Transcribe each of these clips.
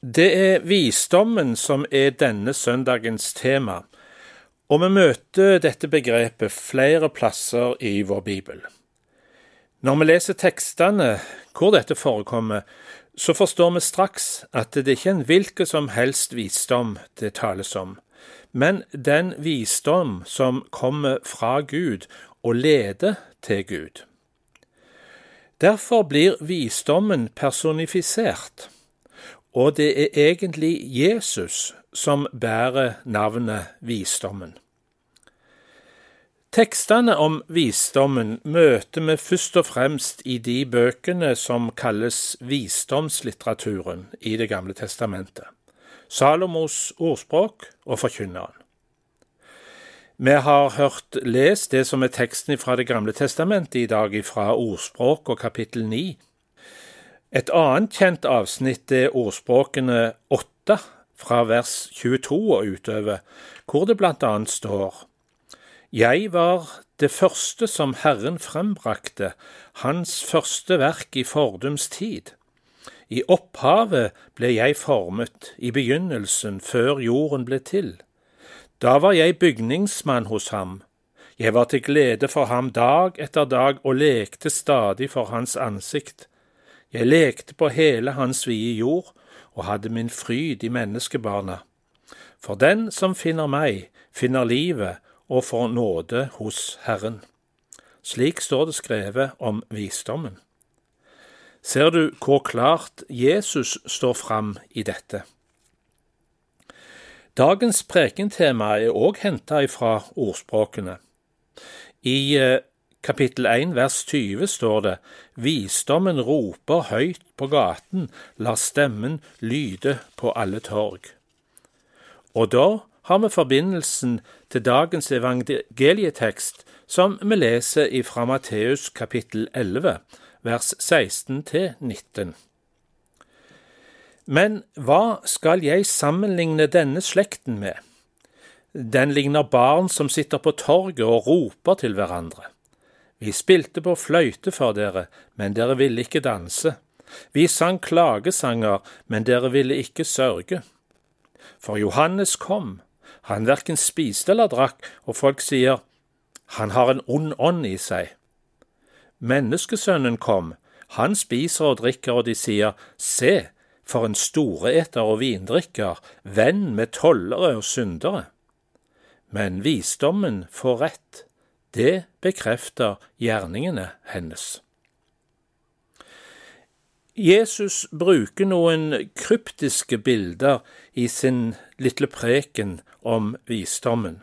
Det er visdommen som er denne søndagens tema, og vi møter dette begrepet flere plasser i vår bibel. Når vi leser tekstene hvor dette forekommer, så forstår vi straks at det ikke er en hvilken som helst visdom det tales om, men den visdom som kommer fra Gud og leder til Gud. Derfor blir visdommen personifisert og det er egentlig Jesus som bærer navnet visdommen. Tekstene om visdommen møter vi først og fremst i de bøkene som kalles visdomslitteraturen i Det gamle testamentet, Salomos ordspråk og Forkynneren. Vi har hørt lest det som er teksten fra Det gamle testamentet i dag, fra ordspråk og kapittel 9. Et annet kjent avsnitt er ordspråkene åtte, fra vers 22 og utover, hvor det blant annet står Jeg var det første som Herren frembrakte, Hans første verk i fordums tid. I opphavet ble jeg formet, i begynnelsen, før jorden ble til. Da var jeg bygningsmann hos ham. Jeg var til glede for ham dag etter dag og lekte stadig for hans ansikt. Jeg lekte på hele hans vide jord og hadde min fryd i menneskebarna. For den som finner meg, finner livet og får nåde hos Herren. Slik står det skrevet om visdommen. Ser du hvor klart Jesus står fram i dette? Dagens prekentema er òg henta ifra ordspråkene. I eh, kapittel 1 vers 20 står det Visdommen roper høyt på gaten, lar stemmen lyde på alle torg. Og da har vi forbindelsen til dagens evangelietekst, som vi leser fra Matteus kapittel 11, vers 16 til 19. Men hva skal jeg sammenligne denne slekten med? Den ligner barn som sitter på torget og roper til hverandre. Vi spilte på fløyte for dere, men dere ville ikke danse. Vi sang klagesanger, men dere ville ikke sørge. For Johannes kom, han verken spiste eller drakk, og folk sier, han har en ond ånd i seg. Menneskesønnen kom, han spiser og drikker, og de sier, se, for en storeter og vindrikker, venn med tollere og syndere. Men visdommen får rett det bekrefter gjerningene hennes. Jesus bruker noen kryptiske bilder i sin lille preken om visdommen,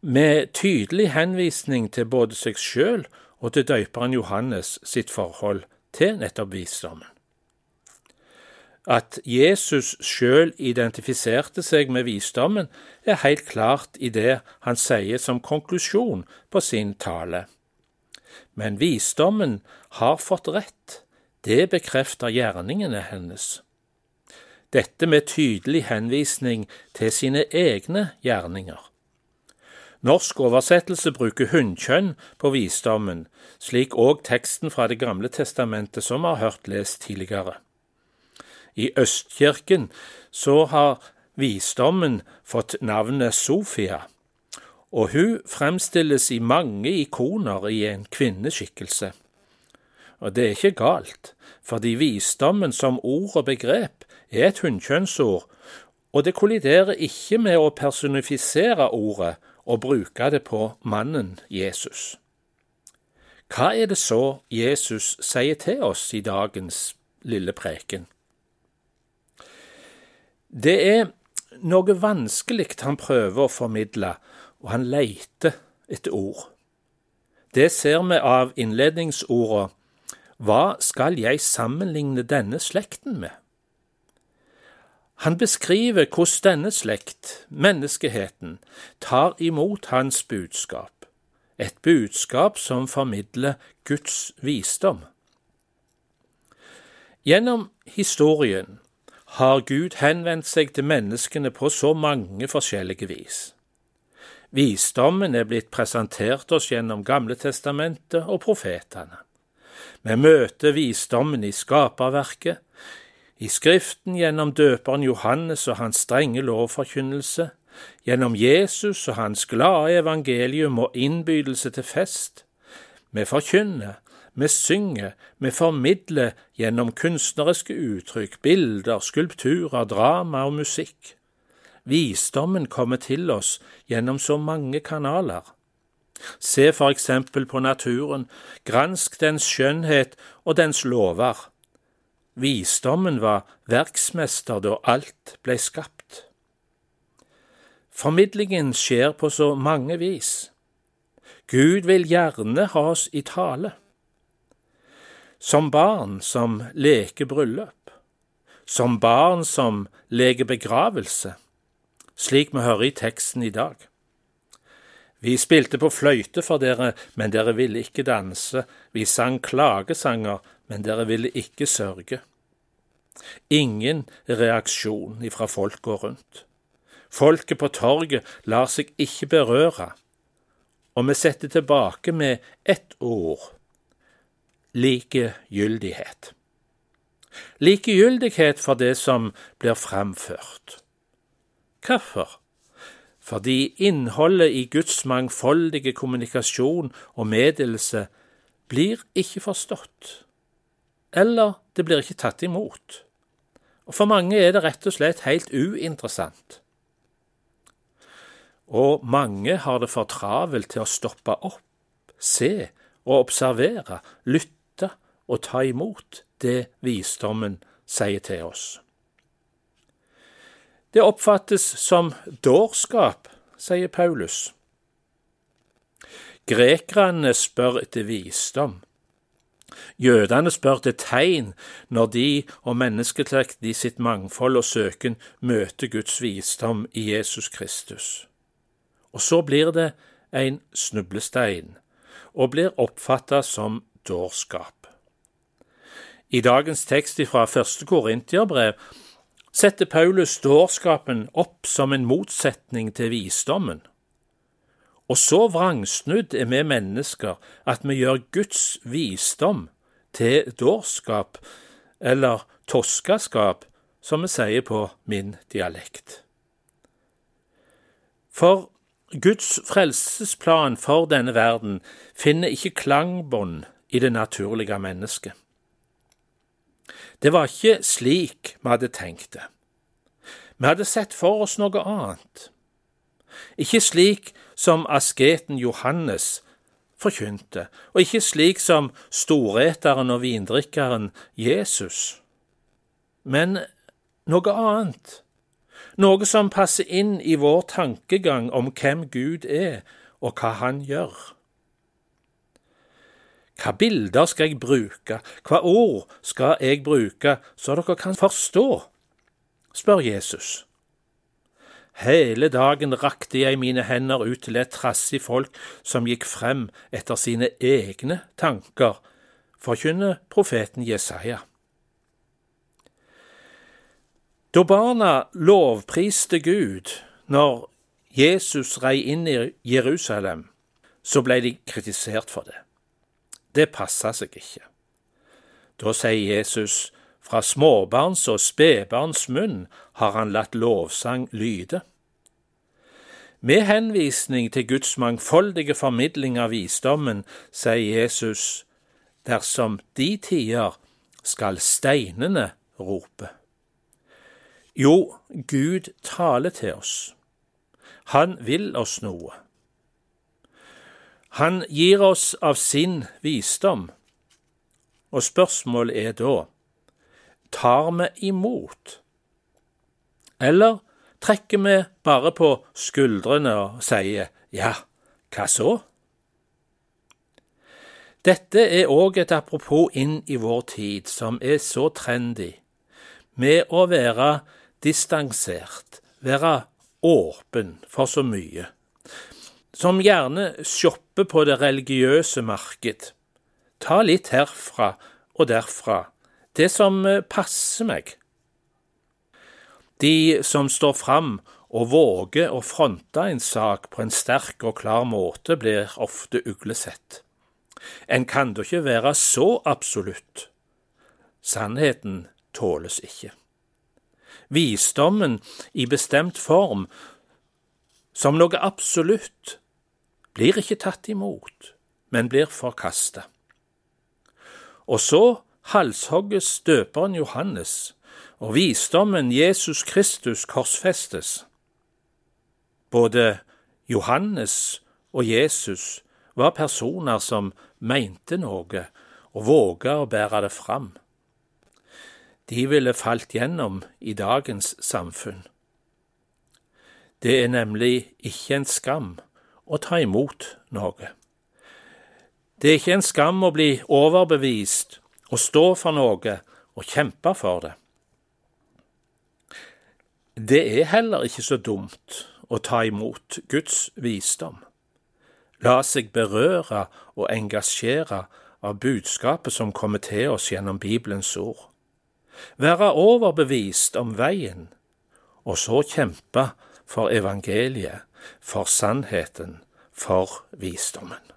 med tydelig henvisning til både seg sjøl og til døyperen Johannes sitt forhold til nettopp visdommen. At Jesus sjøl identifiserte seg med visdommen, er helt klart i det han sier som konklusjon på sin tale. Men visdommen har fått rett, det bekrefter gjerningene hennes. Dette med tydelig henvisning til sine egne gjerninger. Norsk oversettelse bruker hunnkjønn på visdommen, slik òg teksten fra Det gamle testamentet som vi har hørt lest tidligere. I Østkirken så har visdommen fått navnet Sofia, og hun fremstilles i mange ikoner i en kvinneskikkelse. Og det er ikke galt, fordi visdommen som ord og begrep er et hunnkjønnsord, og det kolliderer ikke med å personifisere ordet og bruke det på mannen Jesus. Hva er det så Jesus sier til oss i dagens lille preken? Det er noe vanskelig han prøver å formidle, og han leiter etter ord. Det ser vi av innledningsorda Hva skal jeg sammenligne denne slekten med? Han beskriver hvordan denne slekt, menneskeheten, tar imot hans budskap, et budskap som formidler Guds visdom. Gjennom historien har Gud henvendt seg til menneskene på så mange forskjellige vis. Visdommen er blitt presentert oss gjennom Gamletestamentet og profetene. Vi møter visdommen i skaperverket, I Skriften gjennom døperen Johannes og hans strenge lovforkynnelse, gjennom Jesus og hans glade evangelium og innbydelse til fest. Vi forkynner, vi synger, vi formidler gjennom kunstneriske uttrykk, bilder, skulpturer, drama og musikk. Visdommen kommer til oss gjennom så mange kanaler. Se for eksempel på naturen, gransk dens skjønnhet og dens lover. Visdommen var verksmester da alt ble skapt. Formidlingen skjer på så mange vis. Gud vil gjerne ha oss i tale. Som barn som leker bryllup. Som barn som leker begravelse, slik vi hører i teksten i dag. Vi spilte på fløyte for dere, men dere ville ikke danse. Vi sang klagesanger, men dere ville ikke sørge. Ingen reaksjon ifra folka rundt. Folket på torget lar seg ikke berøre, og vi setter tilbake med ett ord likegyldighet. Likegyldighet for det som blir framført. Hvorfor? Fordi innholdet i Guds mangfoldige kommunikasjon og meddelelse blir ikke forstått, eller det blir ikke tatt imot. Og For mange er det rett og slett helt uinteressant. Og mange har det for travelt til å stoppe opp, se og observere, lytte og ta imot det visdommen sier til oss. Det oppfattes som dårskap, sier Paulus. Grekerne spør etter visdom. Jødene spør til tegn når de og menneskeslekten i sitt mangfold og søken møter Guds visdom i Jesus Kristus. Og så blir det en snublestein, og blir oppfatta som dårskap. I dagens tekst fra første Korintiabrev setter Paulus dårskapen opp som en motsetning til visdommen. Og så vrangsnudd er vi mennesker at vi gjør Guds visdom til dårskap, eller toskaskap, som vi sier på min dialekt. For Guds frelsesplan for denne verden finner ikke klangbånd i det naturlige mennesket. Det var ikke slik vi hadde tenkt det. Vi hadde sett for oss noe annet. Ikke slik som asketen Johannes forkynte, og ikke slik som storeteren og vindrikkeren Jesus, men noe annet, noe som passer inn i vår tankegang om hvem Gud er, og hva Han gjør. Hva bilder skal jeg bruke, hva ord skal jeg bruke, så dere kan forstå? spør Jesus. Hele dagen rakte jeg mine hender ut til et trassig folk som gikk frem etter sine egne tanker, forkynner profeten Jesaja. Da barna lovpriste Gud når Jesus rei inn i Jerusalem, så ble de kritisert for det. Det passa seg ikke. Da sier Jesus, fra småbarns og spedbarns munn har han latt lovsang lyde. Med henvisning til Guds mangfoldige formidling av visdommen sier Jesus, dersom de tider skal steinene rope. Jo, Gud taler til oss. Han vil oss noe. Han gir oss av sin visdom, og spørsmålet er da tar vi imot, eller trekker vi bare på skuldrene og sier ja, hva så? Dette er òg et apropos inn i vår tid, som er så trendy, med å være distansert, være åpen for så mye som gjerne shopper på det religiøse marked. Ta litt herfra og derfra, det som eh, passer meg. De som står fram og våger å fronte en sak på en sterk og klar måte, blir ofte uglesett. En kan da ikke være så absolutt. Sannheten tåles ikke. Visdommen i bestemt form, som noe absolutt, blir ikke tatt imot, men blir forkasta. Og så halshogges døperen Johannes, og visdommen Jesus Kristus korsfestes. Både Johannes og Jesus var personer som mente noe og våga å bære det fram. De ville falt gjennom i dagens samfunn. Det er nemlig ikke en skam å ta imot noe. Det er ikke en skam å bli overbevist og stå for noe og kjempe for det. Det er heller ikke så dumt å ta imot Guds visdom. La seg berøre og engasjere av budskapet som kommer til oss gjennom Bibelens ord. Være overbevist om veien, og så kjempe for evangeliet, for sannheten, for visdommen.